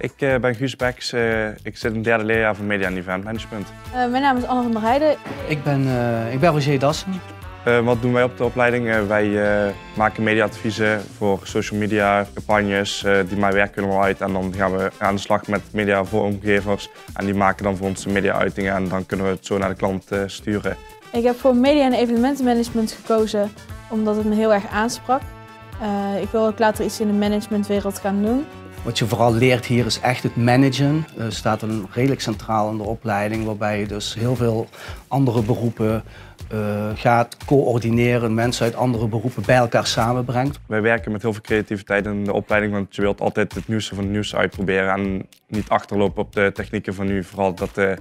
Ik ben Guus Beks. ik zit in het derde leerjaar van Media en Event Management. mijn naam is Anne van der Heijden. Ik ben, ik ben Roger Dassen. wat doen wij op de opleiding? wij maken mediaadviezen voor social media campagnes. die mij werken wel uit. En dan gaan we aan de slag met mediavormgevers. En die maken dan voor ons de media-uitingen. En dan kunnen we het zo naar de klant sturen. Ik heb voor media en evenementenmanagement gekozen omdat het me heel erg aansprak. ik wil ook later iets in de managementwereld gaan doen. Wat je vooral leert hier is echt het managen. Er staat een redelijk centraal in de opleiding, waarbij je dus heel veel andere beroepen uh, gaat coördineren, mensen uit andere beroepen bij elkaar samenbrengt. Wij werken met heel veel creativiteit in de opleiding, want je wilt altijd het nieuwste van het nieuws uitproberen en niet achterlopen op de technieken van nu. Vooral dat de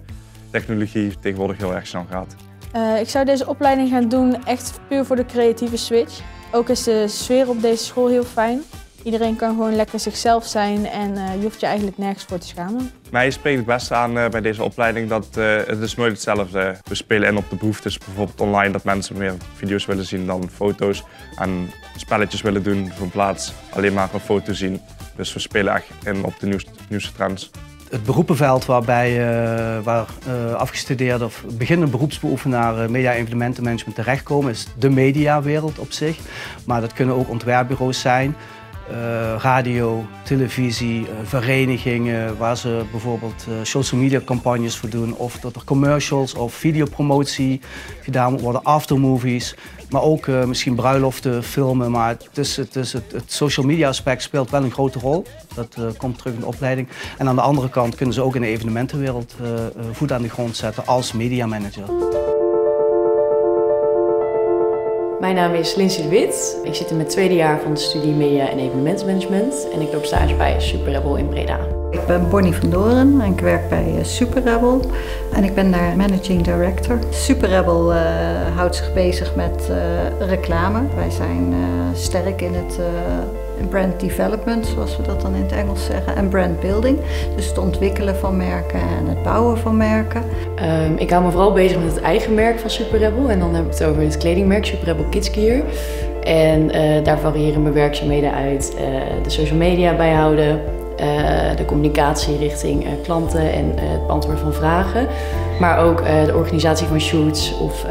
technologie tegenwoordig heel erg snel gaat. Uh, ik zou deze opleiding gaan doen echt puur voor de creatieve switch. Ook is de sfeer op deze school heel fijn. Iedereen kan gewoon lekker zichzelf zijn en uh, je hoeft je eigenlijk nergens voor te schamen. Mij spreekt het beste aan uh, bij deze opleiding dat uh, het is nooit hetzelfde. We spelen in op de behoeftes, bijvoorbeeld online, dat mensen meer video's willen zien dan foto's. En spelletjes willen doen in plaats alleen maar een foto zien. Dus we spelen echt in op de nieuwste, nieuwste trends het beroepenveld waarbij uh, waar uh, afgestudeerde of beginnende beroepsbeoefenaren media evenementenmanagement terechtkomen is de mediawereld op zich. Maar dat kunnen ook ontwerpbureaus zijn. Uh, radio, televisie, uh, verenigingen waar ze bijvoorbeeld uh, social media campagnes voor doen of dat er commercials of videopromotie gedaan worden, aftermovies. Maar ook misschien bruiloften, filmen. Maar het, het, het, social media aspect speelt wel een grote rol. Dat komt terug in de opleiding. En aan de andere kant kunnen ze ook in de evenementenwereld voet aan de grond zetten als media manager. Mijn naam is Lindsay de Wit. Ik zit in mijn tweede jaar van de studie Media en Evenementsmanagement en ik loop stage bij Super Rebel in Breda. Ik ben Bonnie van Doren en ik werk bij eh, Super Rebel en ik ben daar Managing Director. Super Rebel uh, houdt zich bezig met uh, reclame. Wij zijn sterk in het brand development, zoals we dat dan in het Engels zeggen, en brand building. Dus het ontwikkelen van merken en het bouwen van merken. Um, ik hou me vooral bezig met het eigen merk van Super Rebel en dan heb ik het over het kledingmerk Super Rebel Kids Gear. En uh, daar variëren mijn werkzaamheden uit uh, de social media bijhouden, uh, de communicatie richting klanten en het beantwoorden van vragen. Maar ook de organisatie van shoots of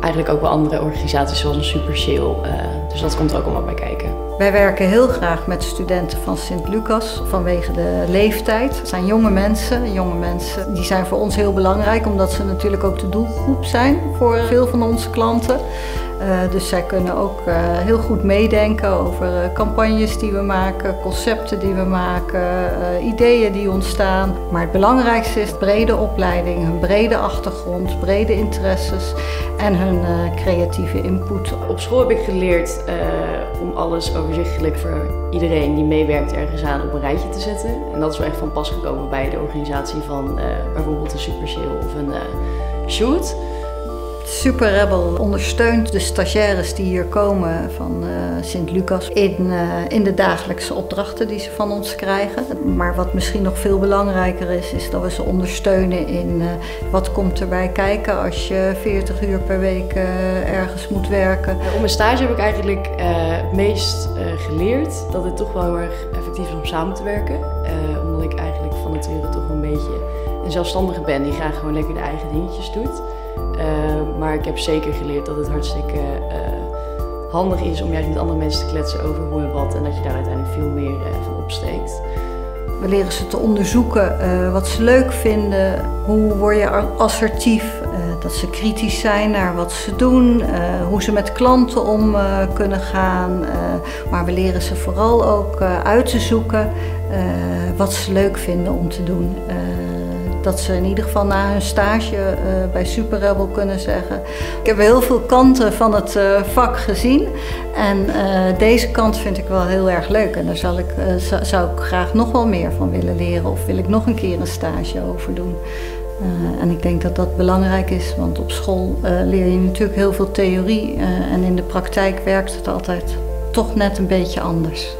eigenlijk ook wel andere organisaties zoals een Super Shield. dus dat komt er ook allemaal bij kijken. Wij werken heel graag met studenten van Sint-Lucas vanwege de leeftijd. Het zijn jonge mensen. Jonge mensen die zijn voor ons heel belangrijk omdat ze natuurlijk ook de doelgroep zijn voor veel van onze klanten. Uh, dus zij kunnen ook uh, heel goed meedenken over uh, campagnes die we maken, concepten die we maken, ideeën die ontstaan. Maar het belangrijkste is brede opleiding, hun brede achtergrond, brede interesses en hun creatieve input. Op school heb ik geleerd om alles overzichtelijk voor iedereen die meewerkt ergens aan op een rijtje te zetten. En dat is wel echt van pas gekomen bij de organisatie van bijvoorbeeld een Super of een shoot. Super Rebel ondersteunt de stagiaires die hier komen van uh, Sint-Lucas in, uh, in de dagelijkse opdrachten die ze van ons krijgen. Maar wat misschien nog veel belangrijker is, is dat we ze ondersteunen in uh, wat komt erbij kijken als je 40 uur per week ergens moet werken. Op mijn stage heb ik eigenlijk het meest geleerd dat het toch wel heel erg effectief is om samen te werken. omdat ik eigenlijk van nature toch een beetje een zelfstandige ben die graag gewoon lekker de eigen dingetjes doet. Uh, maar ik heb zeker geleerd dat het hartstikke uh, handig is om juist met andere mensen te kletsen over hoe en wat. En dat je daar uiteindelijk veel meer uh, van opsteekt. We leren ze te onderzoeken wat ze leuk vinden. Hoe word je assertief? Dat ze kritisch zijn naar wat ze doen. hoe ze met klanten om kunnen gaan. maar we leren ze vooral ook uit te zoeken wat ze leuk vinden om te doen dat ze in ieder geval na hun stage bij Super Rebel kunnen zeggen. Ik heb heel veel kanten van het vak gezien en deze kant vind ik wel heel erg leuk en daar zal ik, zou ik graag nog wel meer van willen leren of wil ik nog een keer een stage over doen. En ik denk dat dat belangrijk is, want op school leer je natuurlijk heel veel theorie en in de praktijk werkt het altijd toch net een beetje anders.